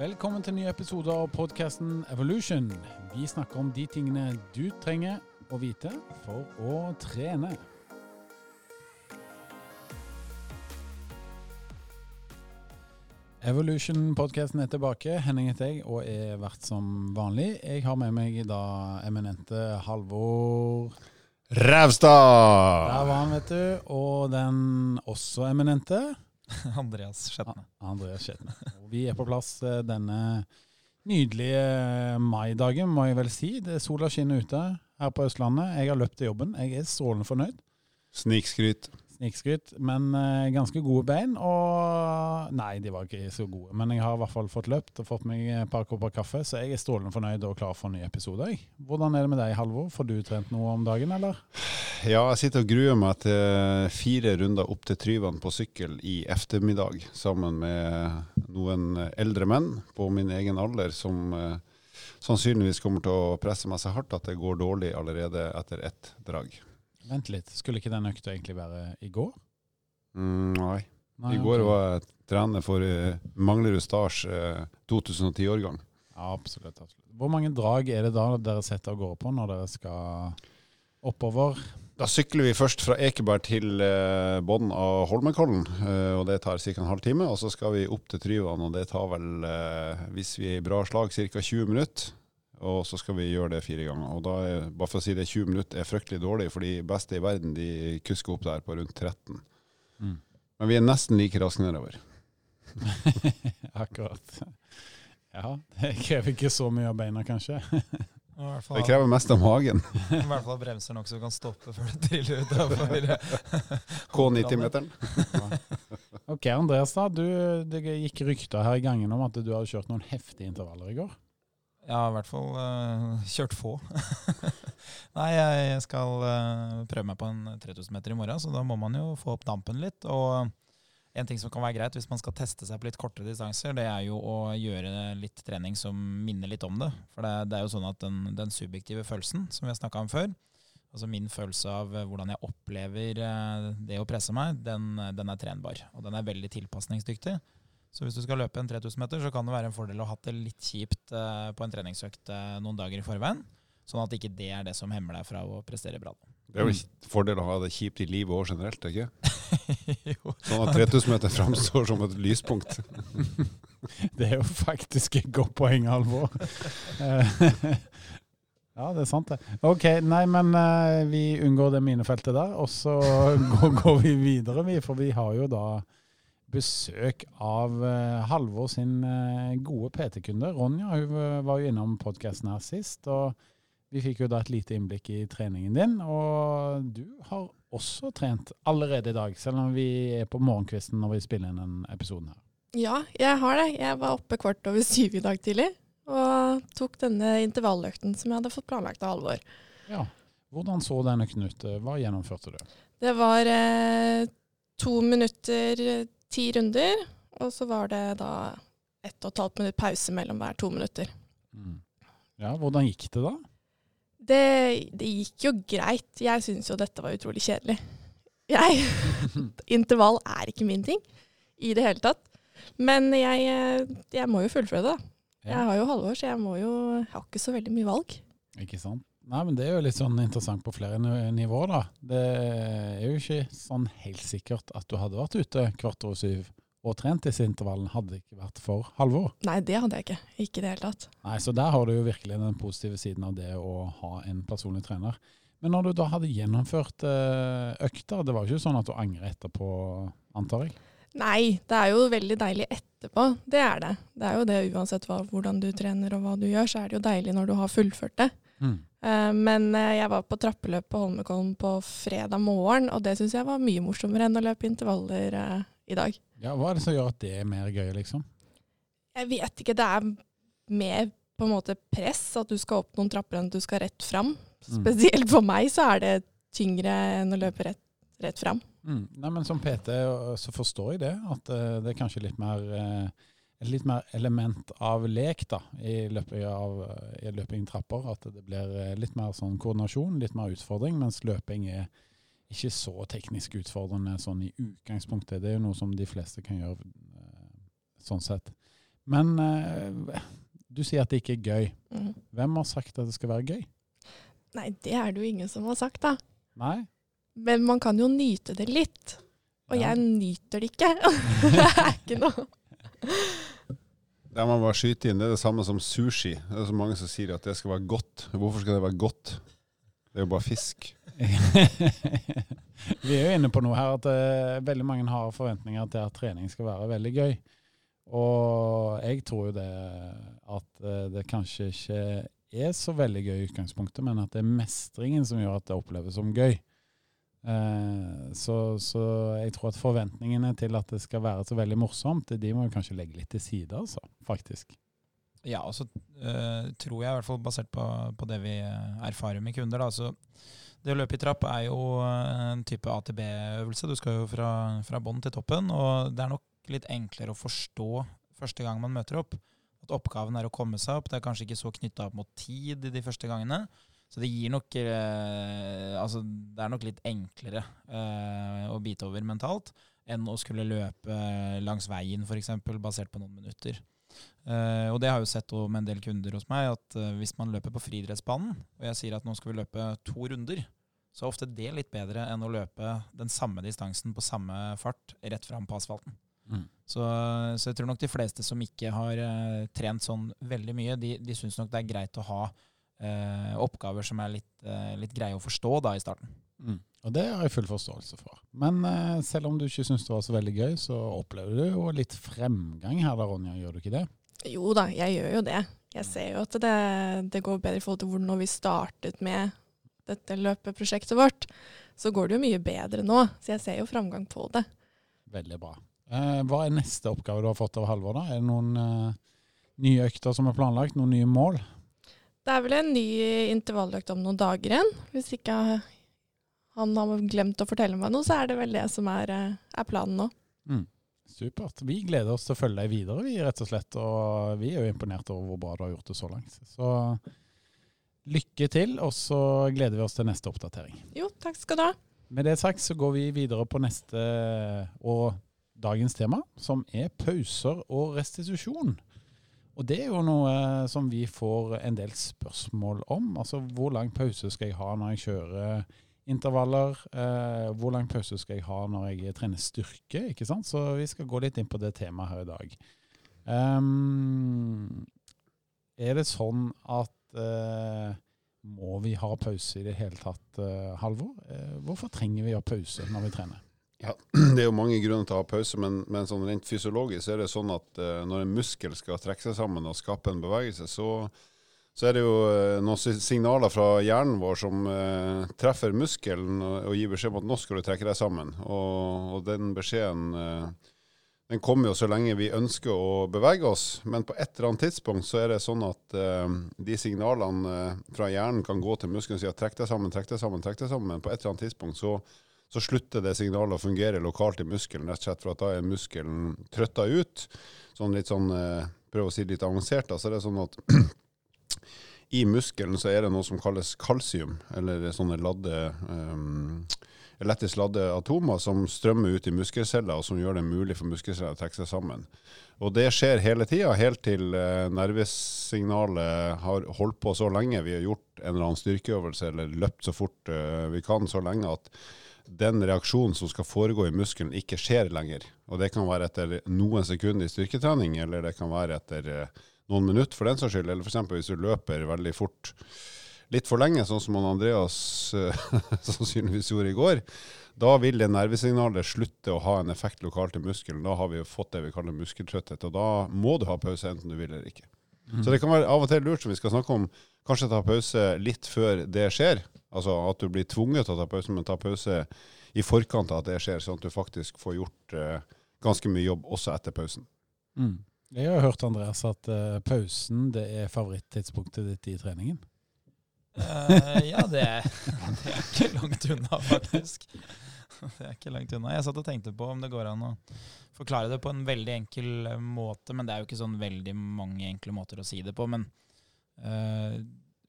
Velkommen til en ny episode av podkasten Evolution. Vi snakker om de tingene du trenger å vite for å trene. Evolution-podkasten er tilbake. Henning heter jeg og er vert som vanlig. Jeg har med meg da eminente Halvor Rævstad! Der var han, vet du. Og den også eminente Andreas Skjetne. Andreas Skjetne. Vi er på plass eh, denne nydelige maidagen, må jeg vel si. Det er Sola skinner ute her på Østlandet. Jeg har løpt til jobben. Jeg er strålende fornøyd. Snikskryt. Snikskryt, men eh, ganske gode bein. Og nei, de var ikke så gode. Men jeg har i hvert fall fått løpt og fått meg et par kopper kaffe, så jeg er strålende fornøyd og klar for en ny episode. Hvordan er det med deg, Halvor? Får du trent noe om dagen, eller? Ja, jeg sitter og gruer meg til fire runder opp til Tryvann på sykkel i ettermiddag, sammen med noen eldre menn på min egen alder som eh, sannsynligvis kommer til å presse meg så hardt at det går dårlig allerede etter ett drag. Vent litt, skulle ikke den økta egentlig være i går? Mm, nei. Nei, I går okay. var jeg trener for uh, Manglerud Stars eh, 2010-årgang. Ja, absolutt, absolutt. Hvor mange drag er det da dere setter av gårde på når dere skal oppover? Da sykler vi først fra Ekeberg til eh, bunnen av Holmenkollen, eh, og det tar ca. en halv time. Og så skal vi opp til Tryvann, og det tar vel, eh, hvis vi er i bra slag, ca. 20 minutter. Og så skal vi gjøre det fire ganger. Og da er, bare for å si det, 20 minutter er fryktelig dårlig, for de beste i verden de kusker opp der på rundt 13. Mm. Men vi er nesten like raske nedover. Akkurat. Ja, det krever ikke så mye av beina, kanskje. Hvert Det krever mest av magen. i hvert fall bremser nok så du kan stoppe før du triller ut. K90-meteren. Ok, Andreas, da. Du, det gikk rykter her i gangen om at du hadde kjørt noen heftige intervaller i går. Ja, i hvert fall uh, kjørt få. Nei, jeg skal uh, prøve meg på en 3000 meter i morgen, så da må man jo få opp dampen litt. Og en ting som kan være greit hvis man skal teste seg på litt kortere distanser, det er jo å gjøre litt trening som minner litt om det. For det, det er jo sånn at den, den subjektive følelsen, som vi har snakka om før, altså min følelse av eh, hvordan jeg opplever eh, det å presse meg, den, den er trenbar. Og den er veldig tilpasningsdyktig. Så hvis du skal løpe en 3000 meter, så kan det være en fordel å ha hatt det litt kjipt eh, på en treningsøkt eh, noen dager i forveien. Sånn at ikke det er det som hemmer deg fra å prestere bra. Det er vel fordel å ha det kjipt i livet òg generelt, ikke? Sånn at 3000 meter framstår som et lyspunkt. Det er jo faktisk et godt poeng, Halvor. Eh, ja, det er sant, det. Ok, nei, men eh, vi unngår det minefeltet der, og så går, vi videre, vi. For vi har jo da besøk av uh, Halvor sin eh, gode PT-kunde. Ronja hun eh, var jo innom podkasten her sist, og vi fikk jo da et lite innblikk i treningen din. Og du har også trent allerede i dag, selv om vi er på morgenkvisten når vi spiller inn den episoden her. Ja, jeg har det. Jeg var oppe kvart over syv i dag tidlig og tok denne intervalløkten som jeg hadde fått planlagt av Halvor. Ja. Hvordan så den økten ut? Hva gjennomførte du? Det var eh, to minutter, eh, ti runder, og så var det da ett og et halvt minutt pause mellom hver to minutter. Mm. Ja, hvordan gikk det da? Det, det gikk jo greit. Jeg syns jo dette var utrolig kjedelig. Jeg Intervall er ikke min ting i det hele tatt. Men jeg, eh, jeg må jo fullføre det, da. Jeg har jo halvår, så jeg jo Jeg har ikke så veldig mye valg. Ikke sant? Nei, men Det er jo litt sånn interessant på flere nivåer, da. Det er jo ikke sånn helt sikkert at du hadde vært ute kvart over syv og trent disse intervallene, hadde det ikke vært for Halvor. Nei, det hadde jeg ikke. Ikke i det hele tatt. Nei, Så der har du jo virkelig den positive siden av det å ha en personlig trener. Men når du da hadde gjennomført økter, økta, det var jo ikke sånn at du angrer etterpå, antar jeg? Nei, det er jo veldig deilig etterpå. Det er det. Det er jo det uansett hva, hvordan du trener og hva du gjør, så er det jo deilig når du har fullført det. Mm. Uh, men eh, jeg var på trappeløp på Holmenkollen på fredag morgen, og det syns jeg var mye morsommere enn å løpe intervaller eh, i dag. Ja, Hva er det som gjør at det er mer gøy, liksom? Jeg vet ikke, det er mer på en måte press, at du skal opp noen trapper enn at du skal rett fram. Mm. Spesielt for meg så er det tyngre enn å løpe rett, rett fram. Mm. Nei, men Som PT øh, så forstår jeg det, at øh, det er kanskje litt mer øh, litt mer element av lek da, i løping av i løping trapper. At det blir litt mer sånn koordinasjon, litt mer utfordring, mens løping er ikke så teknisk utfordrende sånn i utgangspunktet. Det er jo noe som de fleste kan gjøre øh, sånn sett. Men eh, du sier at det ikke er gøy. Mhm. Hvem har sagt at det skal være gøy? Nei, det er det jo ingen som har sagt, da. Nei? Men man kan jo nyte det litt. Og Ja. jeg nyter det ikke. det er ikke noe Det man bare skyter inn. Det er det samme som sushi. Det er så mange som sier at det skal være godt. Hvorfor skal det være godt? Det er jo bare fisk. Vi er jo inne på noe her at uh, veldig mange har forventninger til at trening skal være veldig gøy. Og jeg tror jo det at uh, det kanskje ikke er så veldig gøy i utgangspunktet, men at det er mestringen som gjør at det oppleves som gøy. Eh, så, så jeg tror at forventningene til at det skal være så veldig morsomt, de må vi kanskje legge litt til side, altså, faktisk. Ja, og så tror jeg, i hvert fall basert på, på det vi erfarer med kunder, da, så det å løpe i trapp er jo eh, en type ATB-øvelse. Du skal jo fra, fra bånn til toppen, og det er nok litt enklere å forstå første gang man møter opp. At oppgaven er å komme seg opp. Det er kanskje ikke så knytta opp mot tid de første gangene. Så det gir nok eh, Altså, det er nok litt enklere eh, å bite over mentalt enn å skulle løpe langs veien, f.eks., basert på noen minutter. Eh, og det har jeg jo sett med en del kunder hos meg, at uh, hvis man løper på friidrettsbanen, og jeg sier at nå skal vi løpe to runder, så er ofte det litt bedre enn å løpe den samme distansen på samme fart rett fram på asfalten. Mm. Så, så jeg tror nok de fleste som ikke har uh, trent sånn veldig mye, de, de syns nok det er greit å ha oppgaver som er litt, litt greie å forstå da i starten. Mm. Og det har jeg full forståelse for. Men eh, selv om du ikke syns det var så veldig gøy, så opplever du jo litt fremgang her da, Ronja, gjør du ikke det? Jo da, jeg gjør jo det. Jeg ser jo at det, det går bedre i forhold til hvor når vi startet med dette løpeprosjektet vårt. Så går det jo mye bedre nå. Så jeg ser jo framgang på det. Veldig bra. Eh, hva er neste oppgave du har fått av Halvor? da? Er det noen eh, nye økter som er planlagt? Noen nye mål? Det er vel en ny intervalløkt om noen dager igjen. Hvis ikke han har glemt å fortelle meg noe, så er det vel det som er, eh, er planen nå. Mm. Supert. Vi gleder oss til å følge deg videre, vi rett og slett. Og vi er jo imponert over hvor bra du har gjort det så langt. Så lykke til, og så gleder vi oss til neste oppdatering. Jo, takk skal du ha. Med det sagt så går vi videre på neste og dagens tema, som er pauser og restitusjon. Og det er jo noe som vi får en del spørsmål om. Altså hvor lang pause skal jeg ha når jeg kjører intervaller? Eh, hvor lang pause skal jeg ha når jeg trener styrke? ikke sant? Så vi skal gå litt inn på det temaet her i dag. Um, er det sånn at eh, må vi ha pause i det hele tatt, eh, Halvor? Eh, hvorfor trenger vi å ha pause når vi trener? Ja, Det er jo mange grunner til å ha pause, men, men sånn rent fysiologisk er det sånn at eh, når en muskel skal trekke seg sammen og skape en bevegelse, så, så er det jo eh, noen signaler fra hjernen vår som eh, treffer muskelen og, gir beskjed om at nå skal du trekke deg sammen. Og, og den beskjeden eh, den kommer jo så lenge vi ønsker å bevege oss, men på et eller annet tidspunkt så er det sånn at eh, de signalene eh, fra hjernen kan gå til muskelen og si at trekk deg sammen, trekk deg sammen, trekk deg sammen, men på et eller annet tidspunkt så så slutter det signalet å fungere lokalt i muskelen, rett og slett for at da er muskelen trøtta ut. Sånn litt sånn, eh, prøv å si litt avansert, da, så er det sånn at i muskelen så er det noe som kalles kalsium, eller sånne ladde, um, elektrisk ladde atomer som strømmer ut i muskelceller, og som gjør det mulig for muskelceller å trekke seg sammen. Og det skjer hele tida, helt til eh, nervesignalet har holdt på så lenge. Vi har gjort en eller annen styrkeøvelse eller løpt så fort eh, vi kan så lenge at den reaksjonen som skal foregå i muskelen, ikke skjer lenger. Og det kan være etter noen sekunder i styrketrening, eller det kan være etter eh, noen minutter for den saks skyld. Eller f.eks. hvis du løper veldig fort litt for lenge, sånn som Andreas eh, sannsynligvis gjorde i går. Da vil det nervesignalet slutte å ha en effekt lokalt i muskelen. Da har vi jo fått det vi kaller muskeltrøtthet, og da må du ha pause enten du vil eller ikke. Så det kan være av og til lurt, som vi skal snakke om, kanskje ta pause litt før det skjer. Altså at du blir tvunget til å ta pause, men ta pause i forkant av at det skjer, sånn at du faktisk får gjort eh, ganske mye jobb også etter pausen. Mm. Jeg har hørt Andreas, at uh, pausen det er favorittidspunktet ditt i treningen. Uh, ja, det, det er ikke langt unna, faktisk. Det er ikke langt unna. Jeg satt og tenkte på om det går an å forklare det på en veldig enkel eh, måte, men det er jo ikke sånn veldig mange enkle måter å si det på. Men uh,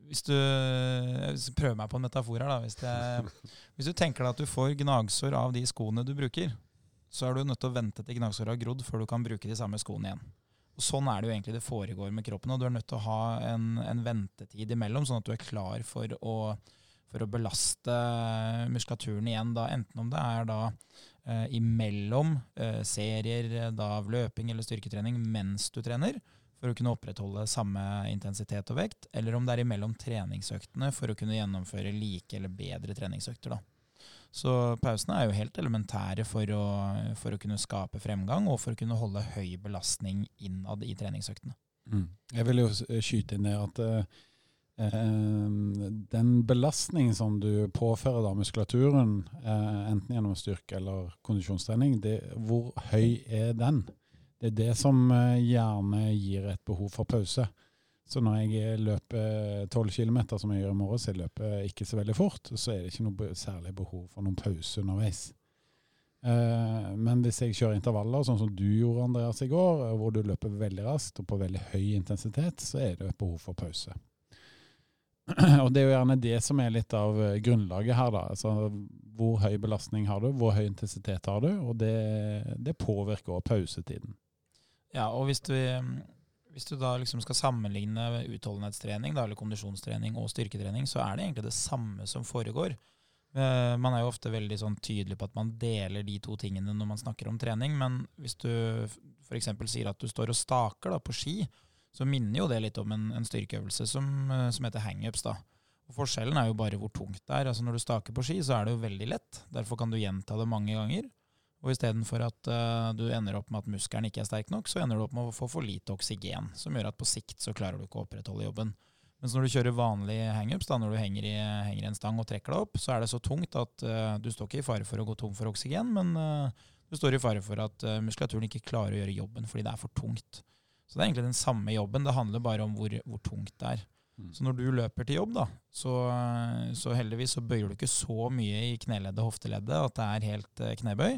hvis du prøver meg på en metafor her, da. Hvis, det, hvis du tenker deg at du får gnagsår av de skoene du bruker, så er du nødt til å vente til gnagsåret har grodd før du kan bruke de samme skoene igjen. Og Sånn er det jo egentlig det foregår med kroppen. og Du er nødt til å ha en, en ventetid imellom, sånn at du er klar for å, for å belaste muskulaturen igjen. Da, enten om det er da eh, imellom eh, serier da, av løping eller styrketrening mens du trener, for å kunne opprettholde samme intensitet og vekt, eller om det er imellom treningsøktene for å kunne gjennomføre like eller bedre treningsøkter. da. Så pausene er jo helt elementære for å, for å kunne skape fremgang og for å kunne holde høy belastning innad i treningsøktene. Mm. Jeg vil jo skyte inn det at uh, den belastningen som du påfører da muskulaturen, enten gjennom styrke eller kondisjonstrening, det, hvor høy er den? Det er det som gjerne gir et behov for pause. Så når jeg løper 12 km, som jeg gjør i morgen, så jeg løper ikke så veldig fort, så er det ikke noe særlig behov for noen pause underveis. Uh, men hvis jeg kjører intervaller, sånn som du gjorde, Andreas, i går, hvor du løper veldig raskt og på veldig høy intensitet, så er det et behov for pause. og det er jo gjerne det som er litt av grunnlaget her, da. Altså hvor høy belastning har du, hvor høy intensitet har du, og det, det påvirker også pausetiden. Ja, og hvis du hvis du da liksom skal sammenligne utholdenhetstrening da, eller kondisjonstrening og styrketrening, så er det egentlig det samme som foregår. Uh, man er jo ofte veldig sånn tydelig på at man deler de to tingene når man snakker om trening, men hvis du f.eks. sier at du står og staker da, på ski, så minner jo det litt om en, en styrkeøvelse som, uh, som heter hangups. Forskjellen er jo bare hvor tungt det er. Altså Når du staker på ski, så er det jo veldig lett. Derfor kan du gjenta det mange ganger. Og istedenfor at uh, du ender opp med at muskelen ikke er sterk nok, så ender du opp med å få for lite oksygen, som gjør at på sikt så klarer du ikke å opprettholde jobben. Mens når du kjører vanlig hangups, da, når du henger i, henger i, en stang og trekker deg opp, så er det så tungt at uh, du står ikke i fare for å gå tom for oksygen, men uh, du står i fare for at muskulaturen ikke klarer å gjøre jobben fordi det er for tungt. Så det er egentlig den samme jobben, det handler bare om hvor, hvor tungt det er. Mm. Så når du løper til jobb, da, så, så heldigvis så bøyer du ikke så mye i kneleddet og hofteleddet at det er helt knebøy.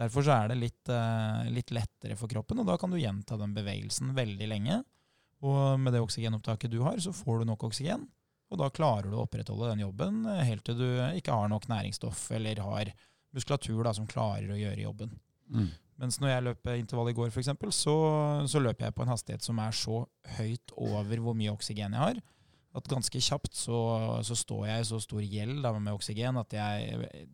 Derfor så er det litt, uh, litt, lettere for kroppen, og da kan du gjenta den bevegelsen veldig lenge. Og med det oksygenopptaket du har, så får du nok oksygen. Og da klarer du å opprettholde den jobben eh, helt til du ikke har nok næringsstoff eller har muskulatur da, som klarer å gjøre jobben. Mm. Mens når jeg løp intervall i går, f.eks., så, så løper jeg på en hastighet som er så høyt over hvor mye oksygen jeg har, at ganske kjapt så, så står jeg i så stor gjeld med oksygen at jeg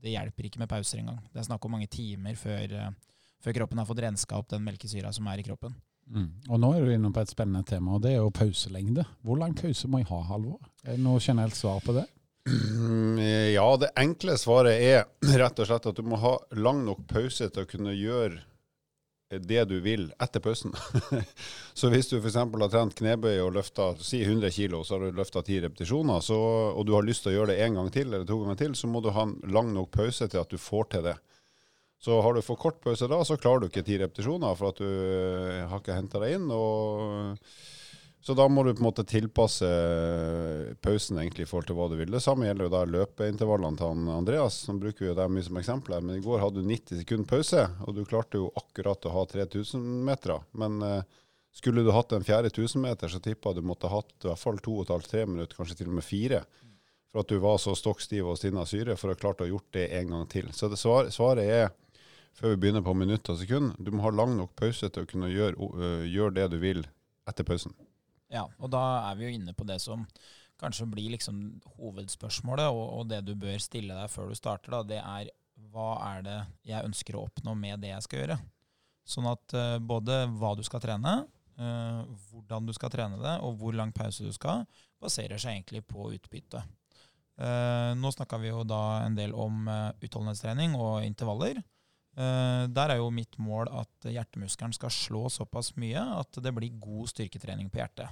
det hjelper ikke med pauser engang. Det er snakk om mange timer før, uh, før kroppen har fått renska opp den melkesyra som er i kroppen. Mm. Og Nå er du inne på et spennende tema, og det er jo pauselengde. Hvor lang pause må jeg ha, Halvor? Er det noe generelt svar på det? Ja, det enkle svaret er rett og slett at du må ha lang nok pause til å kunne gjøre det du vil etter pausen. så hvis du f.eks. har trent knebøy og løfta si 100 kg, så har du løfta 10 repetisjoner, så, og du har lyst til å gjøre det en gang til eller to ganger til, så må du ha en lang nok pause til at du får til det. Så har du for kort pause da, så klarer du ikke 10 repetisjoner for at du eh, har ikke henta deg inn. og så da må du på en måte tilpasse pausen egentlig i forhold til hva du vil. Det samme gjelder jo da løpeintervallene til Andreas. Nå bruker vi jo det mye som eksempel her, men i går hadde du 90 sekunder pause, og du klarte jo akkurat å ha 3000 meter. Men eh, skulle du hatt en fjerde 1000 meter, så tippa du måtte hatt i hvert fall to og et halvt, tre minutter, kanskje til og med fire. For at du var så stokk stiv og stinna syre for å ha klart å gjort det en gang til. Så svar, svaret er, før vi begynner på minutt og sekund. du må ha lang nok pause til å kunne gjøre, uh, gjøre det du vil etter pausen. Ja, og da er vi jo inne på det som kanskje blir liksom hovedspørsmålet, og, og, det du bør stille deg før du starter, da, det er hva er det jeg ønsker å oppnå med det jeg skal gjøre? Sånn at uh, både hva du skal trene, uh, hvordan du skal trene det, og hvor lang pause du skal, baserer seg egentlig på utbytte. Uh, nå snakka vi jo da en del om utholdenhetstrening og intervaller. Der er jo mitt mål at hjertemuskelen skal slå såpass mye at det blir god styrketrening på hjertet.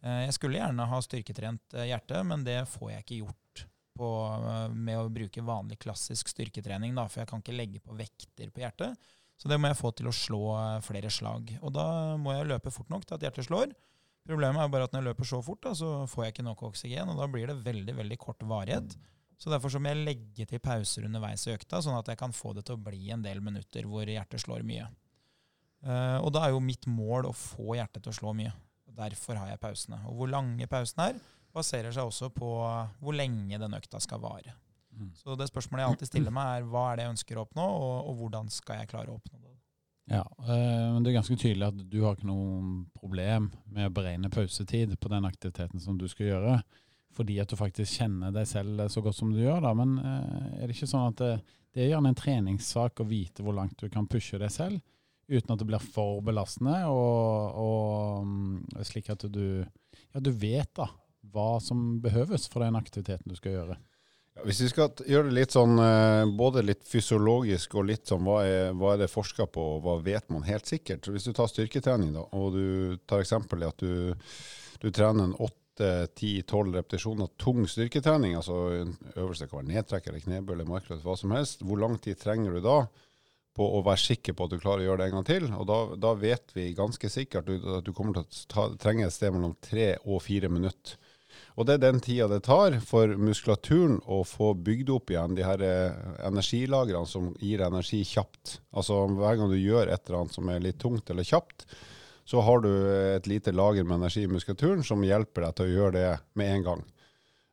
Eh, jeg skulle gjerne ha styrketrent hjertet, hjerte, men det får jeg ikke gjort på, eh, med å bruke vanlig klassisk styrketrening, da, for jeg kan ikke legge på vekter på hjertet. Så det må jeg få til å slå flere slag. Og da må jeg løpe fort nok til at hjertet slår. Problemet er bare at når jeg løper så fort, da, så får jeg ikke nok oksygen, og da blir det veldig veldig kort varighet. Så derfor så må jeg legge til pauser underveis i økta, sånn at jeg kan få det til å bli en del minutter hvor hjertet slår mye. og da er jo mitt mål å få hjertet til å slå mye. Og Derfor har jeg pausene. Og hvor lange pausene er, baserer seg også på hvor lenge den økta skal vare. Mm. Så det spørsmålet jeg alltid stiller meg, er hva er det jeg ønsker å oppnå, og, og hvordan skal jeg klare å oppnå det? Ja, eh, men det er ganske tydelig at du har ikke noe problem med å beregne pausetid på den aktiviteten som du skal gjøre, fordi at du faktisk kjenner deg selv så godt som du gjør. da, Men eh, er det ikke sånn at det, det er gjerne en treningssak å vite hvor langt du kan pushe deg selv, uten at det blir for belastende, og, og mm, slik at du, ja, du vet da hva som behøves for den aktiviteten du skal gjøre. Hvis vi skal gjøre det litt sånn eh, både litt fysiologisk og litt sånn hva er, hva er det forska på, og hva vet man helt sikkert. Hvis du tar styrketrening, da, og du tar eksempel i at du, du trener en 8-10-12 repetisjoner tung styrketrening, altså en øvelse kan være nedtrekk eller knebøy eller markløft, hva som helst, hvor lang tid trenger du da på å være sikker på at du klarer å gjøre det en gang til? Og da, da vet vi ganske sikkert at du, kommer til å ta, trenge et sted mellom tre og fire minutter. Og det er den tida det tar for muskulaturen å få bygd opp igjen de her eh, energilagrene som gir energi kjapt. Altså hver gang du gjør et eller annet som er litt tungt eller kjapt, så har du et lite lager med energi i muskulaturen som hjelper deg til å gjøre det med en gang.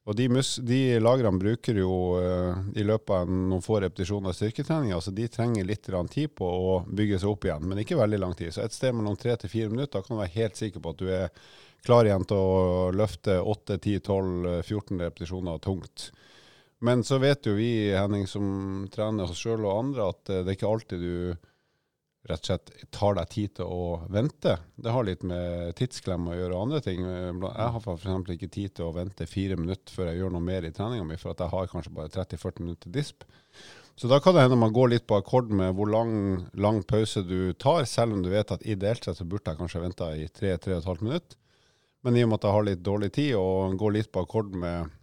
Og de, mus de lagrene bruker jo uh, i løpet av noen få repetisjoner av styrketreninga, så de trenger litt tid på å bygge seg opp igjen, men ikke veldig lang tid. Så et sted mellom tre til fire minutter kan du være helt sikker på at du er klar igjen til å løfte 8, 10, 12, 14 repetisjoner tungt. Men så vet jo vi, Henning, som trener oss sjøl og andre, at eh, det er ikke alltid du rett og slett tar deg tid til å vente. Det har litt med tidsklem å gjøre og andre ting. Jeg har f.eks. ikke tid til å vente fire minutter før jeg gjør noe mer i treninga mi, for at jeg har kanskje bare 30-40 minutter disp. Så da kan det hende man går litt på akkord med hvor lang, lang pause du tar, selv om du vet at ideelt sett så burde jeg kanskje venta i 3-3,5 minutter. Men i og med at jeg har litt dårlig tid og går litt på akkord med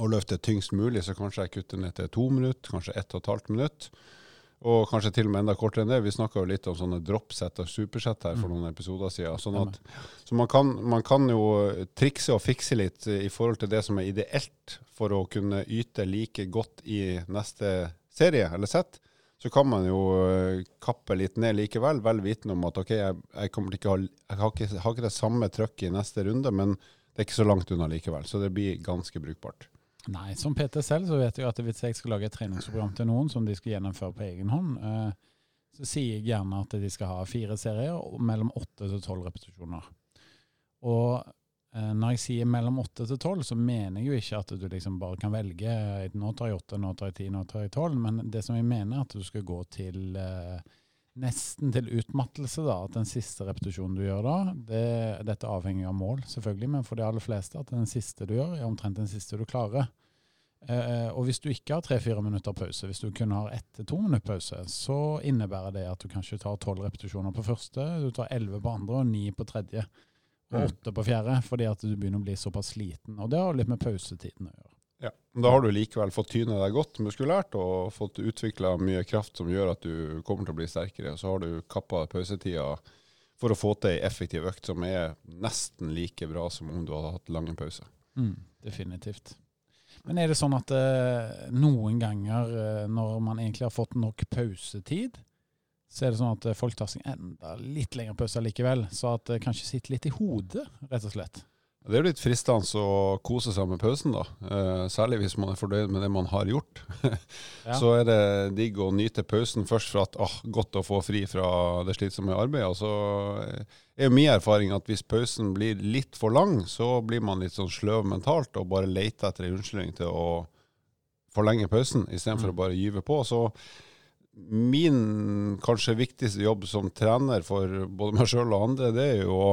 å løfte tyngst mulig, så kanskje jeg kutter ned til to minutter, kanskje ett og et halvt minutt. Og kanskje til og med enda kortere enn det. Vi snakka jo litt om sånne dropsett og supersett her for Mm. noen episoder siden. Sånn at, så man kan, man kan jo trikse og fikse litt i forhold til det som er ideelt for å kunne yte like godt i neste serie eller sett. Så kan man jo eh, kappe litt ned likevel, vel vitende om at ok, jeg, jeg, ikke ha, jeg har, ikke, har ikke det samme trøkket i neste runde, men det er ikke så langt unna likevel. Så det blir ganske brukbart. Nei, som PT selv så vet jeg at hvis jeg skal lage et treningsprogram til noen som de skal gjennomføre på egen hånd, eh, så sier jeg gjerne at de skal ha fire serier og mellom åtte til tolv repetisjoner. Og eh, når jeg sier mellom åtte til tolv, så mener jeg jo ikke at du liksom bare kan velge eh, nå tar jeg åtte, nå tar jeg ti, nå tar jeg tolv, men det som jeg mener er at du skal gå til nesten til utmattelse, da. At den siste repetisjonen du gjør da, det, dette avhenger av mål, selvfølgelig, men for de aller fleste at den siste du gjør, er omtrent den siste du klarer. Eh, og hvis du ikke har tre-fire minutter pause, hvis du kun har ett til to minutter pause, så innebærer det at du kanskje tar tolv repetisjoner på første, du tar elleve på andre og ni på tredje. Og Mm. åtte på fjerde, fordi at du begynner å bli såpass sliten. Og det har litt med pausetiden å gjøre. Ja. Da har du likevel fått tyne deg godt muskulært og fått utvikla mye kraft som gjør at du kommer til å bli sterkere. Og så har du kappa pausetida for å få til ei effektiv økt som er nesten like bra som om du hadde hatt lange pauser. Mm, definitivt. Men er det sånn at eh, noen ganger eh, når man egentlig har fått nok pausetid, så er det sånn at eh, folk tar seg enda litt lengre pause likevel, så at det kanskje sitter litt i hodet, rett og slett. Det er jo litt fristende å kose seg med pausen, da. Eh, særlig hvis man er fornøyd med det man har gjort. Ja. Så er det digg å nyte pausen først for at åh, godt å få fri fra det slitsomme arbeidet. Og så er jo min erfaring at hvis pausen blir litt for lang, så blir man litt sånn sløv mentalt og bare leter etter en unnskyldning til å forlenge pausen, istedenfor Mm. å bare gyve på. Så min kanskje viktigste jobb som trener for både meg sjøl og andre, det er jo å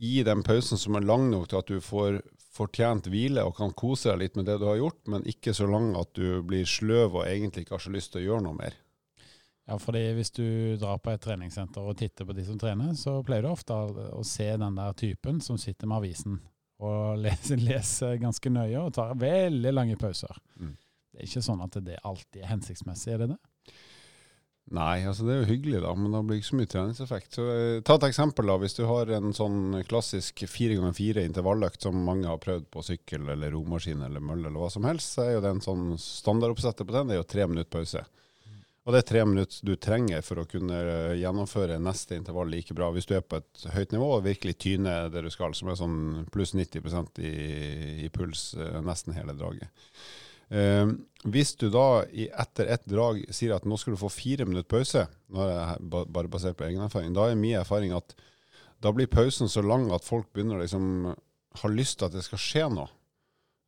gi den pausen som er lang nok til at du får fortjent hvile og kan kose deg litt med det du har gjort, men ikke så lang at du blir sløv og egentlig ikke har så lyst til å gjøre noe mer. Ja, fordi hvis du drar på et treningssenter og titter på de som trener, så pleier du ofte å se den der typen som sitter med avisen og leser, leser ganske nøye og tar veldig lange pauser. Mm. Det er ikke sånn at det alltid er hensiktsmessig, er det det? Nei, altså det er jo hyggelig, da, men det blir ikke så mye treningseffekt. Så, eh, ta et eksempel. da, Hvis du har en sånn klassisk 4x4 intervalløkt som mange har prøvd på sykkel eller romaskin eller mølle eller hva som helst, så er jo den sånn standardoppsettet på den det er jo tre minutter pause. Og det er tre minutter du trenger for å kunne eh, gjennomføre neste intervall like bra. Hvis du er på et høyt nivå og virkelig tyner det du skal, som er sånn pluss 90% i, i puls eh, nesten hele draget. Eh, hvis du da etter ett drag sier at nå skal du få fire minutter pause, nå er jeg bare basert på egen erfaring, da er min erfaring at da blir pausen så lang at folk begynner å liksom ha lyst til at det skal skje noe.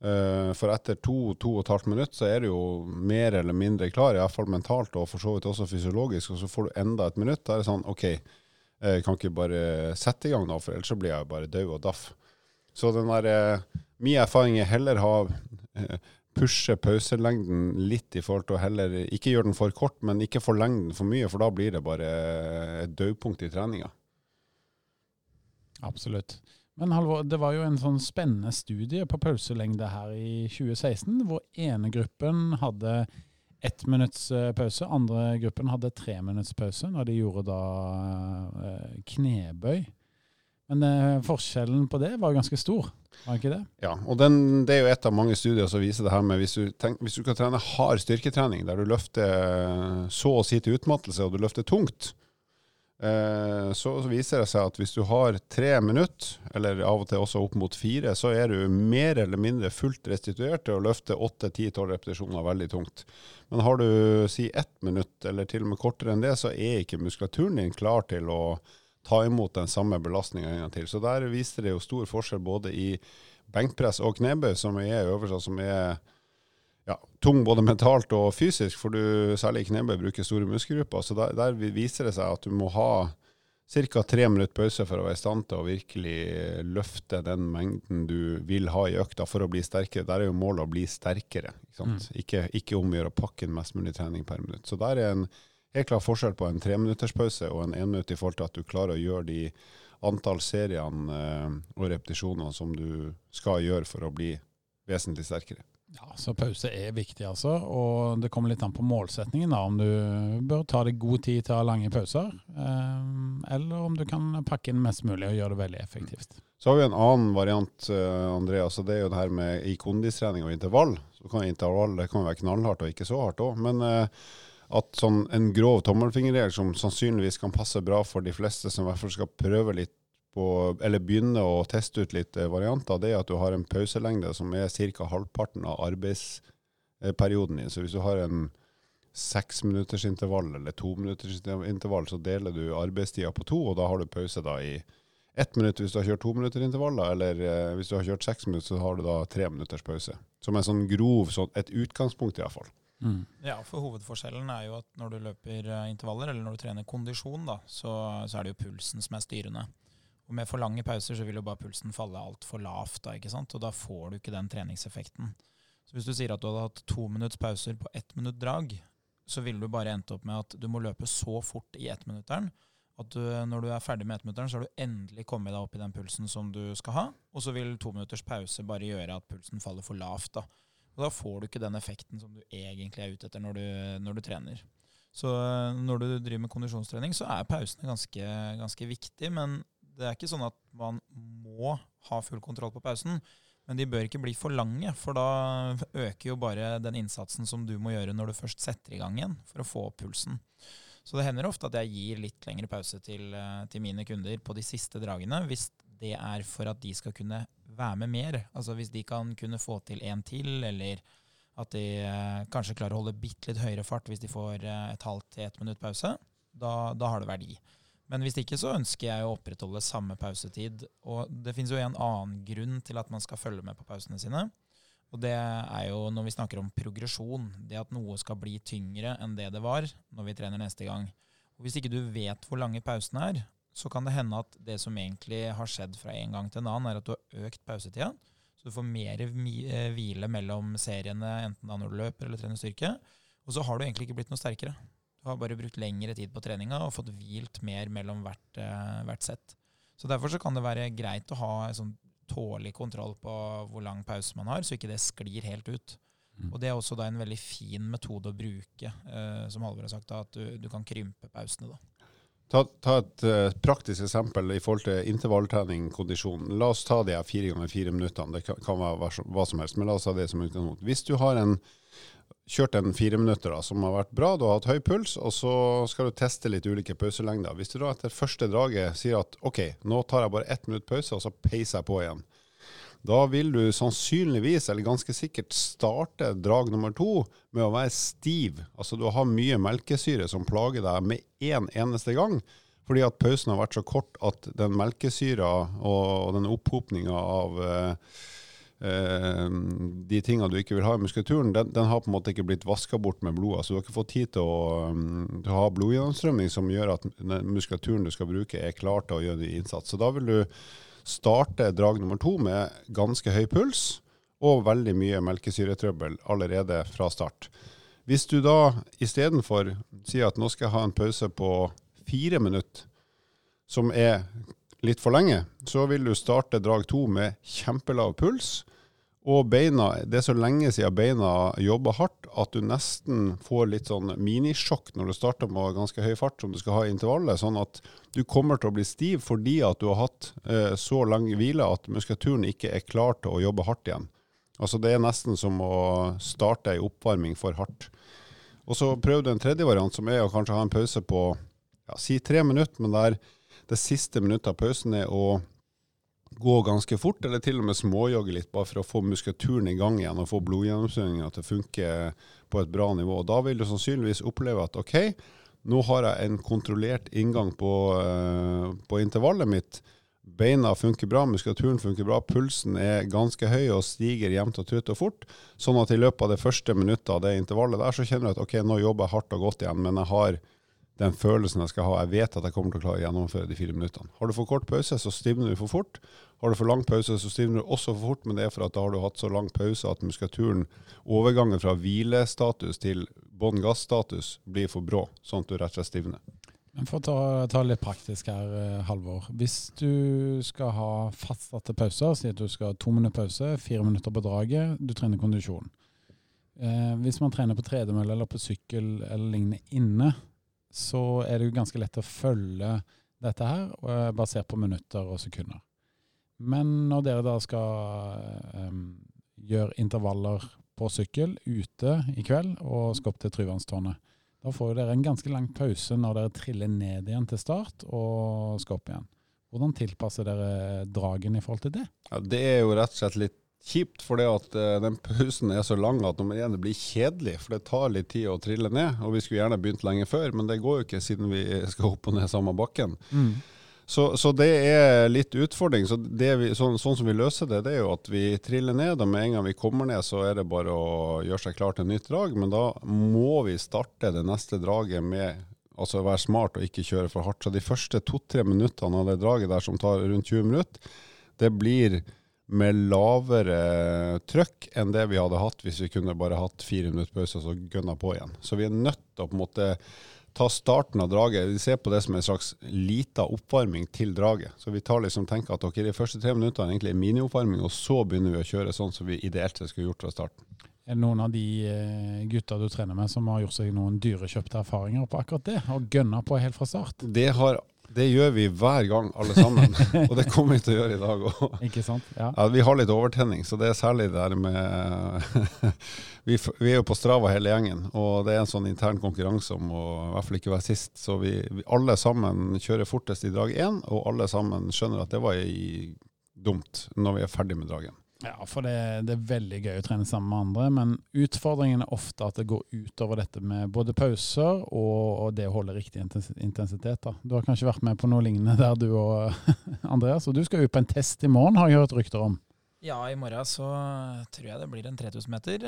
Eh, for etter to, to og et halvt minutt så er du jo mer eller mindre klar, iallfall mentalt og for så vidt også fysiologisk, og så får du enda et minutt. Da er det sånn OK, jeg kan ikke bare sette i gang nå, for ellers så blir jeg bare død og daff. Så den der, eh, min erfaring er heller ha eh, pushe pauselengden litt i forhold til å heller ikke gjøre den for kort, men ikke forlenge den for mye, for da blir det bare et dødpunkt i treninga. Absolutt. Men Halvor, det var jo en sånn spennende studie på pauselengde her i 2016, hvor ene gruppen hadde ett minutts eh, pause, andre gruppen hadde tre minutts pause når de gjorde da eh, knebøy. Men eh, forskjellen på det var ganske stor, var ikke det? Ja, og den, det er jo et av mange studier som viser det her med hvis du, tenk, hvis du kan trene hard styrketrening, der du løfter så å si til utmattelse, og du løfter tungt, eh, så viser det seg at hvis du har tre minutter, eller av og til også opp mot fire, så er du mer eller mindre fullt restituert til å løfte åtte, ti, tolv repetisjoner veldig tungt. Men har du si ett minutt, eller til og med kortere enn det, så er ikke muskulaturen din klar til å ta imot den samme belastninga en gang til. Så der viser det jo stor forskjell både i benkpress og knebøy, som er øvelser som er ja, tung både mentalt og fysisk, for du særlig i knebøy bruker store muskelgrupper. Så der, der viser det seg at du må ha ca. tre minutter pause for å være i stand til å virkelig løfte den mengden du vil ha i økta for å bli sterkere. Der er jo målet å bli sterkere. Ikke, sant? ikke, ikke omgjøre å pakke inn mest mulig trening per minutt. Så der er en helt klar forskjell på en treminutterspause og en énminutt i forhold til at du klarer å gjøre de antall seriene eh, og repetisjonene som du skal gjøre for å bli vesentlig sterkere. Ja, Så pause er viktig, altså. Og det kommer litt an på målsetningen, da. Om du bør ta deg god tid til å ha lange pauser, eh, eller om du kan pakke inn mest mulig og gjøre det veldig effektivt. Så har vi en annen variant, eh, Andreas, og det er jo det her med i kondistrening og intervall. Så kan intervall det kan være knallhardt og ikke så hardt òg. Men at sånn en grov tommelfingerregel som sannsynligvis kan passe bra for de fleste som i hvert fall skal prøve litt på, eller begynne å teste ut litt eh, varianter, det er at du har en pauselengde som er ca. halvparten av arbeidsperioden din. Så hvis du har en seksminuttersintervall eller tominuttersintervall, så deler du arbeidstida på to, og da har du pause da i ett minutt hvis du har kjørt to eller eh, hvis du har kjørt seks minutter, så har du da tre minutters pause. Som en sånn grov, sånn, et utgangspunkt i hvert fall. Mm. Ja, for hovedforskjellen er jo at når du løper eh, intervaller, eller når du trener kondisjon, da, så, så er det jo pulsen som er styrende. Og med for lange pauser så vil jo bare pulsen falle altfor lavt, da, ikke sant? og da får du ikke den treningseffekten. Så hvis du sier at du hadde hatt to minutts pauser på ett minutt drag, så ville du bare endt opp med at du må løpe så fort i ettminutteren at du, når du er ferdig med ettminutteren, så har du endelig kommet deg opp i den pulsen som du skal ha, og så vil to minutters pause bare gjøre at pulsen faller for lavt. da. Og da får du ikke den effekten som du egentlig er ute etter når du, når du trener. Så øh, når du driver med kondisjonstrening, så er pausene ganske, ganske viktig, men det er ikke sånn at man må ha full kontroll på pausen. Men de bør ikke bli for lange, for da øker jo bare den innsatsen som du må gjøre når du først setter i gang igjen, for å få opp pulsen. Så det hender ofte at jeg gir litt lengre pause til, øh, til mine kunder på de siste dragene, hvis det er for at de skal kunne være med mer. Altså hvis de kan kunne få til en til, eller at de eh, kanskje klarer å holde bitte litt høyere fart hvis de får eh, et halvt til ett minutt pause, da, da har det verdi. Men hvis ikke så ønsker jeg å opprettholde samme pausetid. Og det finnes jo en annen grunn til at man skal følge med på pausene sine. Og det er jo når vi snakker om progresjon. Det at noe skal bli tyngre enn det det var når vi trener neste gang. Og Hvis ikke du vet hvor lange pausene er, så kan det hende at det som egentlig har skjedd fra en gang til en annen, er at du har økt pausetida. Så du får mer eh, hvile mellom seriene, enten da når du løper eller trener styrke. Og så har du egentlig ikke blitt noe sterkere. Du har bare brukt lengre tid på treninga og fått hvilt mer mellom hvert, eh, hvert sett. Så derfor så kan det være greit å ha en sånn tålelig kontroll på hvor lang pause man har, så ikke det sklir helt ut. Mm. Og det er også da en veldig fin metode å bruke, eh, som Halvor har sagt, da, at du, du kan krympe pausene. da. Ta, ta et uh, praktisk eksempel i forhold til intervalltrening, kondisjon. La oss ta de fire ganger fire minuttene. Det kan, være hva hva som helst, men la oss ha det som utgangspunkt. Hvis du har en, kjørt en fire minutter da, som har vært bra, du har hatt høy puls, og så skal du teste litt ulike pauselengder. Hvis du da etter første draget sier at OK, nå tar jeg bare ett minutt pause, og så peiser jeg på igjen. Da vil du sannsynligvis, eller ganske sikkert, starte drag nummer to med å være stiv. Altså du har mye melkesyre som plager deg med én eneste gang. Fordi at pausen har vært så kort at den melkesyra og den opphopninga av eh, eh, de tingene du ikke vil ha i muskulaturen, den, den, har på en måte ikke blitt vaska bort med blodet. Så du har ikke fått tid til å, um, ha blodgjennomstrømming som gjør at muskulaturen du skal bruke, er klar til å gjøre en innsats. Så da vil du starte drag nummer to med ganske høy puls og veldig mye melkesyretrøbbel allerede fra start. Hvis du da istedenfor sier at nå skal jeg ha en pause på fire minutter, som er litt for lenge, så vil du starte drag to med kjempelav puls. Og beina, det er så lenge siden beina jobber hardt at du nesten får litt sånn minisjokk når du starter med ganske høy fart som du skal ha i intervallet. Sånn at du kommer til å bli stiv fordi at du har hatt eh, så lang hvile at muskulaturen ikke er klar til å jobbe hardt igjen. Altså Det er nesten som å starte ei oppvarming for hardt. Og så prøv en tredje variant, som er å kanskje ha en pause på ja, si tre minutter, men der det siste minuttet av pausen er å gå ganske fort, eller til og med småjogge litt, bare for å få muskulaturen i gang igjen og få blodgjennomstrømninga til å funke på et bra nivå. Da vil du sannsynligvis oppleve at OK, nå har jeg en kontrollert inngang på, uh, på intervallet mitt. Beina funker bra, muskulaturen funker bra, pulsen er ganske høy og stiger jevnt og trutt og fort. Sånn at i løpet av det første minuttet av det intervallet der, så kjenner du at OK, nå jobber jeg hardt og godt igjen, men jeg har den følelsen jeg skal ha. Jeg vet at jeg kommer til å klare å gjennomføre de fire minuttene. Har du for kort pause, så stivner du for fort. Har du for lang pause, så stivner du også for fort, men det er for at da har du hatt så lang pause at muskulaturen, overgangen fra hvilestatus til bånn gass-status, blir for brå, sånn at du rett og slett stivner. Men For å ta, ta litt praktisk her, eh, Halvor. Hvis du skal ha fastsatte pauser, si at du skal ha to minutter pause, fire minutter på draget, du trener kondisjon. Eh, hvis man trener på tredemølle eller på sykkel eller lignende inne, så er det jo ganske lett å følge dette her, eh, basert på minutter og sekunder. Men når dere da skal um, gjøre intervaller på sykkel ute i kveld og skal opp til Tryvannstårnet, da får dere en ganske lang pause når dere triller ned igjen til start og skal opp igjen. Hvordan tilpasser dere dragen i forhold til det? Ja, det er jo rett og slett litt kjipt, fordi at uh, den pausen er så lang at nummer én, blir kjedelig. For det tar litt tid å trille ned. Og vi skulle gjerne begynt lenge før, men det går jo ikke siden vi skal opp og ned samme bakken. Mm. Så, så, det er litt utfordring. Så vi, sånn, sånn, som vi løser det, det er jo at vi triller ned. Og med en gang vi kommer ned, så er det bare å gjøre seg klar til nytt drag. Men da må vi starte det neste draget med altså være smart og ikke kjøre for hardt. Så de første to-tre minuttene av det draget der som tar rundt 20 minutter, det blir med lavere trøkk enn det vi hadde hatt hvis vi kunne bare hatt fire minutter pause og så gønna på igjen. Så vi er nødt til å på en måte ta starten av draget. Vi ser på det som en slags lita oppvarming til draget. Så vi tar liksom tenker at okay, de første tre minuttene egentlig er minioppvarming, og så begynner vi å kjøre sånn som vi ideelt sett skulle gjort fra starten. Er det noen av de eh, gutta du trener med som har gjort seg noen dyrekjøpte erfaringer på akkurat det, og gønna på helt fra start? Det har det gjør vi hver gang, alle sammen. og det kommer vi til å gjøre i dag òg. Ja. ja. Vi har litt overtenning, så det er særlig det der med vi, vi, er jo på Strava hele gjengen, og det er en sånn intern konkurranse om å i hvert fall ikke være sist. Så vi, vi alle sammen kjører fortest i drag én, og alle sammen skjønner at det var i, dumt når vi er ferdig med dragen. Ja, for det, det, er veldig gøy å trene sammen med andre, men utfordringen er ofte at det går utover dette med både pauser og, og det å holde riktig intensitet. Da. Du har kanskje vært med på noe lignende der du og Andreas, og du skal ut på en test i morgen, har jeg hørt rykter om? Ja, i morgen så tror jeg det blir en 3000 meter.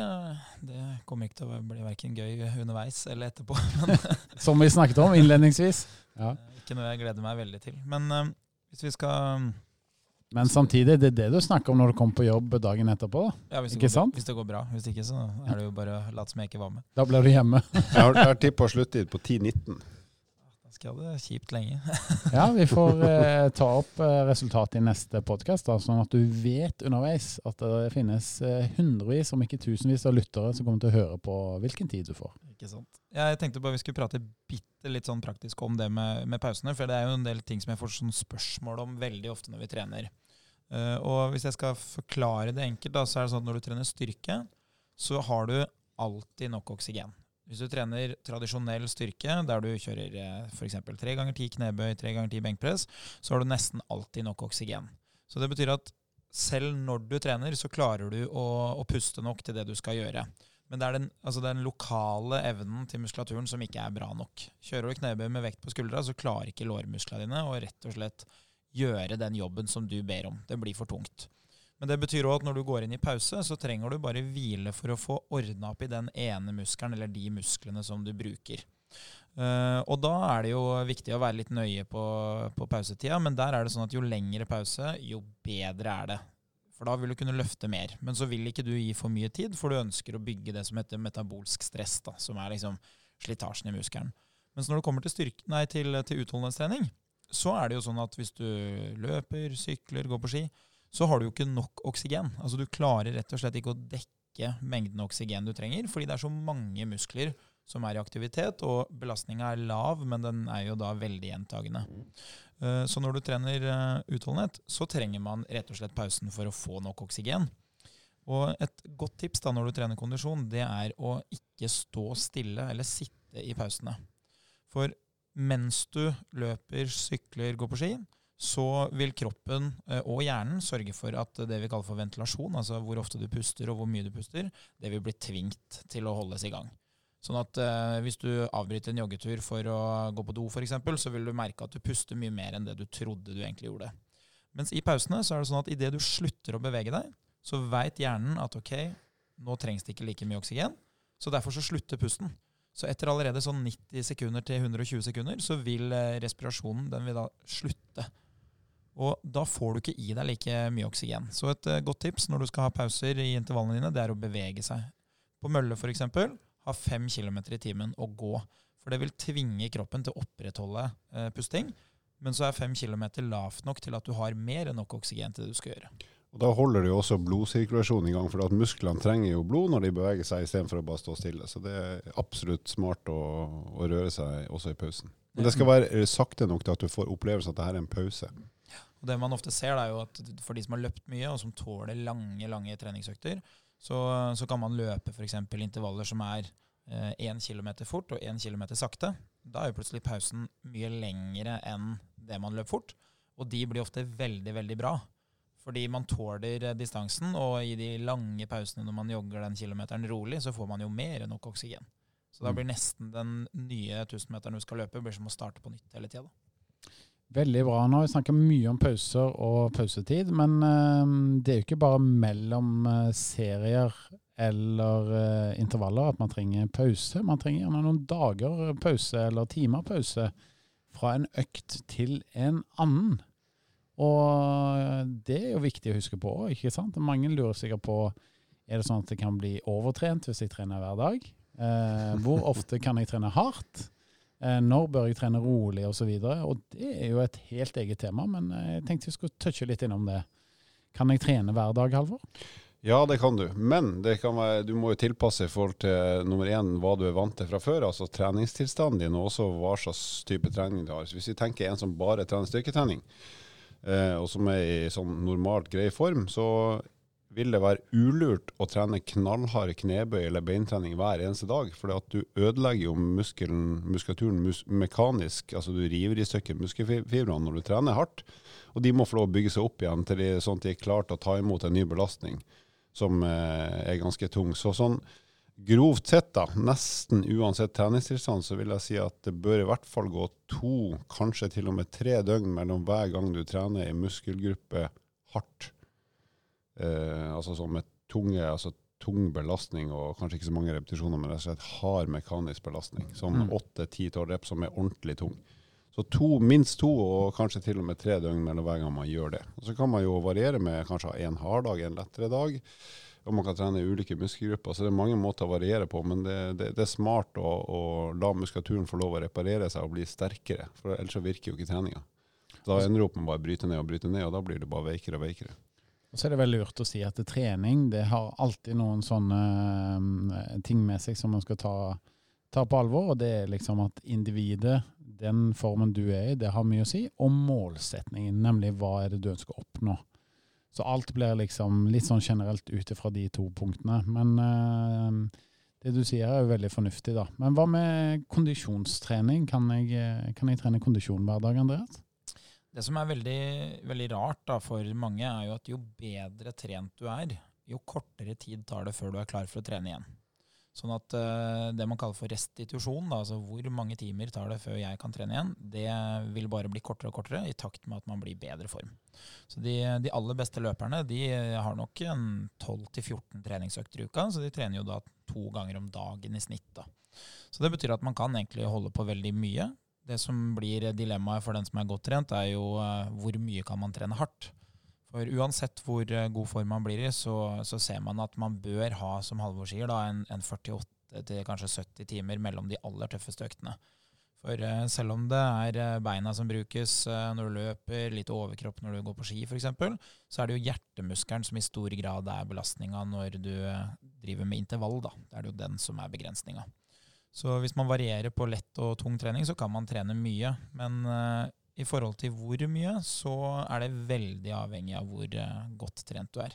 Det kommer ikke til å bli verken gøy underveis eller etterpå. Som vi snakket om innledningsvis. Ja. Ikke noe jeg gleder meg veldig til. Men uh, hvis vi skal men samtidig, det er det du snakker om når du kommer på jobb dagen etterpå. Ja, hvis ikke går, sant? hvis det går bra. Hvis ikke, så er det jo bare å late som jeg ikke var med. Da blir du hjemme. jeg har, jeg har tippa sluttid på 10.19. Da skal ha det kjipt lenge. ja, vi får eh, ta opp eh, resultatet i neste podkast, sånn at du vet underveis at det finnes eh, hundrevis, om ikke tusenvis, av lyttere som kommer til å høre på hvilken tid du får. Ikke sant. Jeg tenkte bare vi skulle prate bitte litt sånn praktisk om det med, med pausene, for det er jo en del ting som jeg får sånn spørsmål om veldig ofte når vi trener. Uh, og hvis jeg skal forklare det enkelt, da, så er det sånn at når du trener styrke, så har du alltid nok oksygen. Hvis du trener tradisjonell styrke, der du kjører uh, f.eks. tre ganger ti knebøy, tre ganger ti benkpress, så har du nesten alltid nok oksygen. Så det betyr at selv når du trener, så klarer du å, å puste nok til det du skal gjøre. Men det er den, altså den, lokale evnen til muskulaturen som ikke er bra nok. Kjører du knebøy med vekt på skuldra, så klarer ikke lårmusklene dine å rett og slett gjøre den jobben som du ber om. Det blir for tungt. Men det betyr òg at når du går inn i pause, så trenger du bare hvile for å få ordna opp i den ene muskelen eller de musklene som du bruker. Uh, og da er det jo viktig å være litt nøye på, på pausetida, men der er det sånn at jo lengre pause, jo bedre er det. For da vil du kunne løfte mer. Men så vil ikke du gi for mye tid, for du ønsker å bygge det som heter metabolsk stress, da, som er liksom slitasjen i muskelen. Mens når det kommer til, styrke, nei, til, til utholdenhetstrening, så er det jo sånn at hvis du løper, sykler, går på ski, så har du jo ikke nok oksygen. Altså Du klarer rett og slett ikke å dekke mengden oksygen du trenger, fordi det er så mange muskler som er i aktivitet, og belastninga er lav, men den er jo da veldig gjentagende. Eh, så når du trener eh, utholdenhet, så trenger man rett og slett pausen for å få nok oksygen. Og et godt tips da når du trener kondisjon, det er å ikke stå stille eller sitte i pausene. For mens du løper, sykler, går på ski, så vil kroppen eh, og hjernen sørge for at det vi kaller for ventilasjon, altså hvor ofte du puster og hvor mye du puster, det vil bli tvingt til å holdes i gang. Sånn at eh, hvis du avbryter en joggetur for å gå på do f.eks., så vil du merke at du puster mye mer enn det du trodde du egentlig gjorde. Mens i pausene så er det sånn at idet du slutter å bevege deg, så veit hjernen at ok, nå trengs det ikke like mye oksygen, så derfor så slutter pusten. Så etter allerede sånn 90 sekunder til 120 sekunder så vil eh, respirasjonen den vil da slutte. Og da får du ikke i deg like mye oksygen. Så et uh, godt tips når du skal ha pauser i intervallene dine, det er å bevege seg. På mølle f.eks ha fem km i timen og gå. For det vil tvinge kroppen til å opprettholde eh, pusting. Men så er fem km lavt nok til at du har mer enn nok oksygen til det du skal gjøre. Og Da holder det jo også blodsirkulasjonen i gang, for at musklene trenger jo blod når de beveger seg istedenfor å bare stå stille. Så det er absolutt smart å, å, røre seg også i pausen. Men det skal være sakte nok til at du får opplevelse at det her er en pause. Og Det man ofte ser, er jo at for de som har løpt mye, og som tåler lange lange treningsøkter, så, så kan man løpe f.eks. intervaller som er én eh, kilometer fort og én kilometer sakte. Da er jo plutselig pausen mye lengre enn det man løp fort. Og de blir ofte veldig, veldig bra. Fordi man tåler eh, distansen, og i de lange pausene når man jogger den kilometeren rolig, så får man jo mer enn nok oksygen. Så da mm. blir nesten den nye 1000-meteren du skal løpe, blir som å starte på nytt hele tida. Veldig bra. Nå har vi snakka mye om pauser og pausetid, men uh, det er jo ikke bare mellom uh, serier eller intervaller at man trenger pause. Man trenger gjerne noen dager pause eller timer pause fra en økt til en annen. Og det er jo viktig å huske på ikke sant? Mange lurer sikkert på er det sånn at det kan bli overtrent hvis jeg trener hver dag. hvor ofte kan jeg trene hardt? Eh, når bør jeg trene rolig osv. Det er jo et helt eget tema, men eh, jeg tenkte vi skulle touche litt innom det. Kan jeg trene hver dag, Halvor? Ja, det kan du. Men være, du må jo tilpasse i forhold til nummer én hva du er vant til fra før. Altså treningstilstanden din, og også hva slags type trening du har. Så hvis vi tenker en som bare trener styrketrening, eh, og som er i sånn normalt grei form, så vil det være ulurt å trene knallhard knebøy eller beintrening hver eneste dag. For du ødelegger jo muskelen, muskulaturen mus mekanisk. altså Du river i stykker muskelfibrene når du trener hardt. Og de må få lov å bygge seg opp igjen til de, sånn at de er klare til å ta imot en ny belastning som eh, er ganske tung. Så sånn grovt sett, da, nesten uansett treningstilstand, så vil jeg si at det bør i hvert fall gå to, kanskje til og med tre døgn mellom hver gang du trener i muskelgruppe hardt. Eh, altså sånn med tunge, altså tung belastning og kanskje ikke så mange repetisjoner, men rett og slett hard mekanisk belastning. Sånn mm. åtte, ti, tolv rep som er ordentlig tung. Så to, minst to, og kanskje til og med tre døgn mellom hver gang man gjør det. Og Så kan man jo variere med kanskje en hard dag, en lettere dag. Og man kan trene i ulike muskelgrupper. Så det er mange måter å variere på. Men det, det, det er smart å, å, la muskulaturen få lov å reparere seg og bli sterkere. For ellers så virker jo ikke treninga. Da ender du opp med bare å bryte ned og bryte ned, og da blir det bare veikere og veikere. Og så er det veldig lurt å si at trening det har alltid noen sånne uh, ting med seg som man skal ta, ta, på alvor. Og det er liksom at individet, den formen du er i, det har mye å si. Og målsetningen, nemlig hva er det du ønsker å oppnå. Så alt blir liksom litt sånn generelt ut ifra de to punktene. Men eh, det du sier er jo veldig fornuftig, da. Men hva med kondisjonstrening? Kan jeg, kan jeg trene kondisjon hver dag, Andreas? Det som er veldig, veldig rart da, for mange, er jo at jo bedre trent du er, jo kortere tid tar det før du er klar for å trene igjen. Sånn at uh, det man kaller for restitusjon, da, altså hvor mange timer tar det før jeg kan trene igjen, det vil bare bli kortere og kortere i takt med at man blir i bedre form. Så de, de aller beste løperne de har nok en 12-14 treningsøkter i uka, så de trener jo da to ganger om dagen i snitt. da. Så det betyr at man kan egentlig holde på veldig mye. Det som blir dilemmaet for den som er godt trent, er jo uh, hvor mye kan man trene hardt. For uansett hvor uh, god form man blir i, så, så, ser man at man bør ha, som Halvor sier, da, en, en 48 til kanskje 70 timer mellom de aller tøffeste øktene. For uh, selv om det er beina som brukes når du løper, litt overkropp når du går på ski f.eks., så er det jo hjertemuskelen som i stor grad er belastninga når du driver med intervall. da. Det er jo den som er begrensninga. Så hvis man varierer på lett og tung trening, så kan man trene mye. Men uh, i forhold til hvor mye, så er det veldig avhengig av hvor uh, godt trent du er.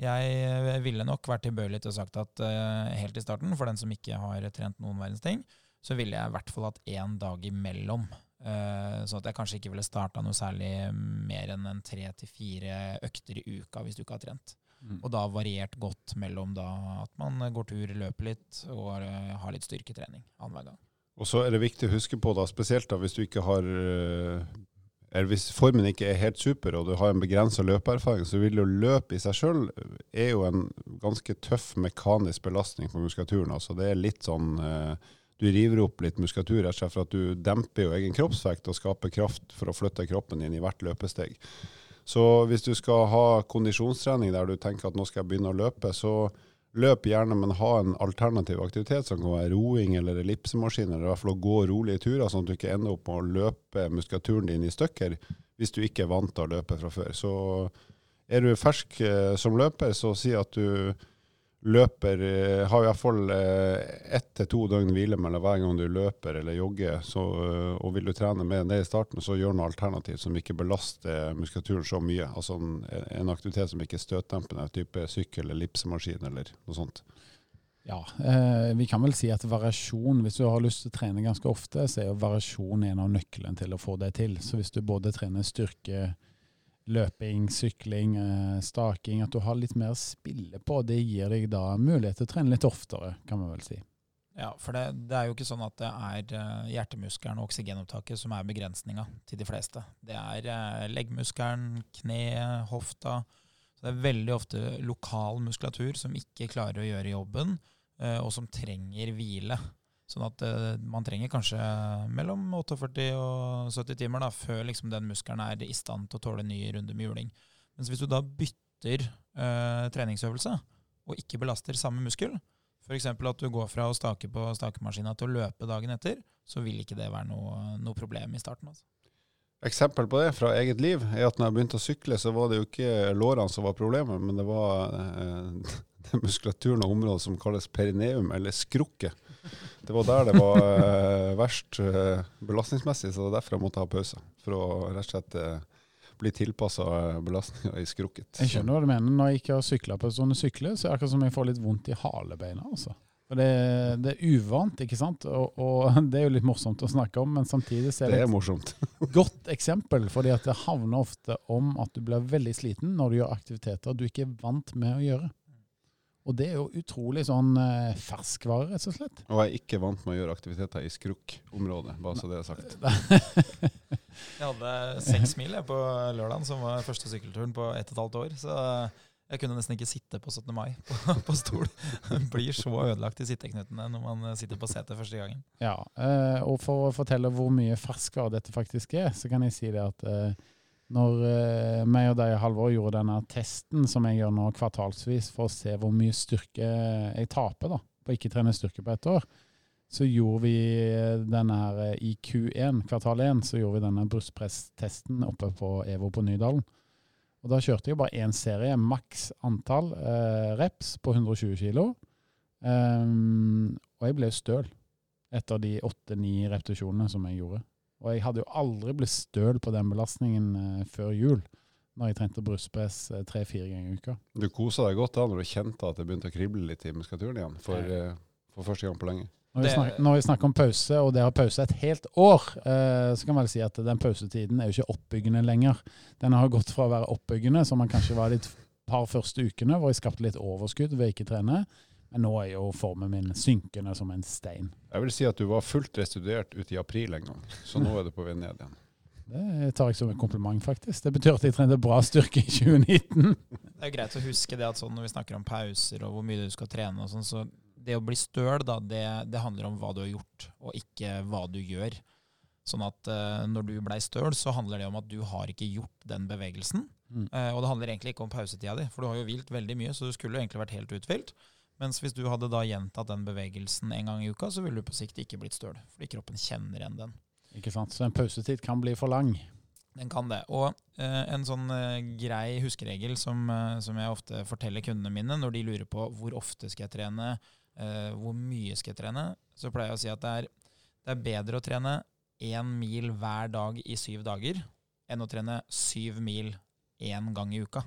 Jeg eh, ville nok vært tilbøyelig til å sagt at uh, helt i starten, for den som ikke har trent noen verdens ting, så ville jeg i hvert fall hatt én dag imellom. Sånn at jeg kanskje ikke ville starta noe særlig mer enn en tre til fire økter i uka hvis du ikke har trent. Mm. Og da variert godt mellom da at man går tur, løper litt og har litt styrketrening annenhver gang. Og så er det viktig å huske på, da, spesielt da, hvis du ikke har eller hvis formen ikke er helt super og du har en begrensa løpeerfaring, så vil jo løp i seg sjøl er jo en ganske tøff mekanisk belastning på muskulaturen. Altså det er litt sånn uh, Du river opp litt muskulatur rett og slett for at du demper jo egen kroppsvekt og skaper kraft for å flytte kroppen inn i hvert løpesteg. Så hvis du skal ha kondisjonstrening der du tenker at nå skal jeg begynne å løpe, så løp gjerne, men ha en alternativ aktivitet som kan være roing eller ellipsemaskin, eller i hvert fall å gå rolige turer, sånn at du ikke ender opp med å løpe muskulaturen din i stykker hvis du ikke er vant til å løpe fra før. Så er du fersk eh, som løper, så si at du løper har i hvert fall ett til to døgn hvile mellom hver gang du løper eller jogger. Så, eh, og vil du trene med det i starten, så gjør noe alternativt som ikke belaster muskulaturen så mye. Altså en, en aktivitet som ikke er støtdempende, type sykkel eller lipsemaskin eller noe sånt. Ja, eh, vi kan vel si at variasjon, hvis du har lyst til å trene ganske ofte, så er jo variasjon en av nøklene til å få det til. Så hvis du både trener styrke, løping, sykling, eh, staking, at du har litt mer å spille på. Det gir deg da mulighet til å trene litt oftere, kan vi vel si. Ja, for det, det er jo ikke sånn at det er uh, hjertemuskelen og oksygenopptaket som er begrensninga til de fleste. Det er uh, leggmuskelen, kne, hofta. Så det er veldig ofte lokal muskulatur som ikke klarer å gjøre jobben, og som trenger hvile. Sånn at uh, man trenger kanskje mellom 48 og 70 timer da, før liksom, den muskelen er i stand til å tåle en ny runde med juling. Mens hvis du da bytter uh, treningsøvelse og ikke belaster samme muskel, f.eks. at du går fra å stake på stakemaskina til å løpe dagen etter, så vil ikke det være noe, noe problem i starten. altså. Eksempel på det fra eget liv er at når jeg begynte å sykle, så var det jo ikke lårene som var problemet, men det var eh, den muskulaturen og området som kalles perineum, eller skrukke. Det var der det var uh, verst uh, belastningsmessig, så det er derfor jeg måtte ha pause. For å rett og slett uh, bli tilpassa belastninga i skrukket. Jeg skjønner hva du mener. Når jeg ikke har sykla på sånne sykler, så er det akkurat som jeg får litt vondt i halebeina. altså. For det, det, er uvant, ikke sant? Og, og, det er jo litt morsomt å snakke om, men samtidig så er det, er morsomt. godt eksempel. fordi at det havner ofte om at du blir veldig sliten når du gjør aktiviteter du ikke er vant med å gjøre. Og det er jo utrolig sånn eh, ferskvare, rett og slett. Og jeg er ikke vant med å gjøre aktiviteter i skrukkområdet, bare så det er sagt. jeg hadde seks mil på lørdagen, som var første sykkelturen på ett og et halvt år. Så jeg kunne nesten ikke sitte på 17. mai på, på stol. Blir så ødelagt i sitteknutene når man sitter på setet første gangen. Ja, eh, og for å fortelle hvor mye ferskvare dette faktisk er, så kan jeg si det at eh, når uh, meg og deg, Halvor, gjorde denne testen som jeg gjør nå kvartalsvis for å se hvor mye styrke jeg taper da, på ikke trene styrke på ett år, så gjorde vi denne her eh, i Q1, kvartal 1, så gjorde vi denne brystpresstesten oppe på EVO på Nydalen. Og da kjørte jeg bare én serie, maks antall uh, reps på 120 kg. Um, og jeg ble støl etter de åtte-ni repetisjonene som jeg gjorde. Og jeg hadde jo aldri blitt støl på den belastningen eh, før jul, når jeg trente brystpress eh, tre-fire ganger i uka. Du kosa deg godt da når du kjente at det begynte å krible litt i muskulaturen igjen, for, eh, for første gang på lenge? Når vi, snakker, når vi snakker om pause, og det har pause et helt år, eh, så kan man vel si at den pausetiden er jo ikke oppbyggende lenger. Den har gått fra å være oppbyggende, som man kanskje var de par første ukene, hvor jeg skapte litt overskudd ved ikke trene. Men nå er jo formen min synkende som en stein. Jeg vil si at du var fullt restituert ute i april en gang, så nå er du på vei ned igjen. Det tar jeg som en kompliment, faktisk. Det betyr at jeg trente bra styrke i 2019. Det er greit å huske det at sånn når vi snakker om pauser og hvor mye du skal trene og sånn, så det å bli støl, da, det, det handler om hva du har gjort, og ikke hva du gjør. Sånn at uh, når du blei støl, så handler det om at du har ikke gjort den bevegelsen. Mm. Uh, og det handler egentlig ikke om pausetida di, for du har jo hvilt veldig mye, så du skulle jo egentlig vært helt uthvilt. Mens hvis du hadde da gjentatt den bevegelsen en gang i uka, så ville du på sikt ikke blitt støl, fordi kroppen kjenner igjen den. Ikke sant? Så en pausetid kan bli for lang. Den kan det. Og eh, en sånn eh, grei huskeregel som, eh, som jeg ofte forteller kundene mine når de lurer på hvor ofte skal jeg trene, eh, hvor mye skal jeg trene, så pleier jeg å si at det er, det er bedre å trene én mil hver dag i syv dager enn å trene syv mil én gang i uka.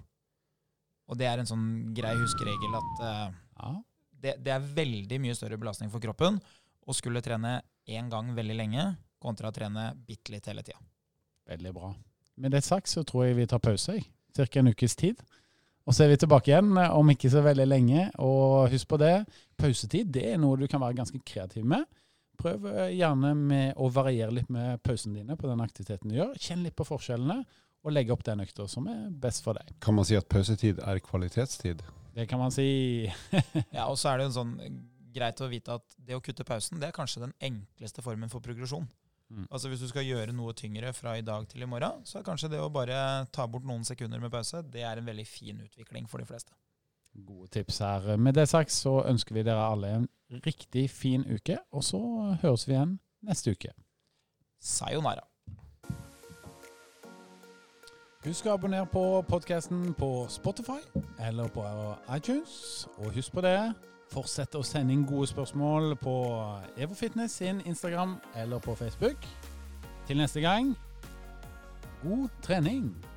Og det er en sånn grei huskeregel at eh, Ja. det, det er veldig mye større belastning for kroppen å skulle trene én gang veldig lenge kontra å trene bitte litt hele tida. Veldig bra. Med det sagt så tror jeg vi tar pause, i Cirka en ukes tid. Og så er vi tilbake igjen eh, om ikke så veldig lenge. Og husk på det, pausetid det er noe du kan være ganske kreativ med. Prøv eh, gjerne med å variere litt med pausene dine på den aktiviteten du gjør. Kjenn litt på forskjellene, og legge opp den økta som er best for deg. Kan man si at pausetid er kvalitetstid? Det kan man si. Ja, og så er det jo en sånn greit å vite at det å kutte pausen, det er kanskje den enkleste formen for progresjon. Mm. Altså Hvis du skal gjøre noe tyngre fra i dag til i morgen, så er kanskje det å bare ta bort noen sekunder med pause, det er en veldig fin utvikling for de fleste. Gode tips her. Med det sagt så ønsker vi dere alle en riktig fin uke, og så høres vi igjen neste uke. Sayonara. Husk å abonnere på podkasten på Spotify eller på iTunes. Og husk på det, fortsett å sende inn gode spørsmål på Evo Fitness sin Instagram eller på Facebook. Til neste gang god trening!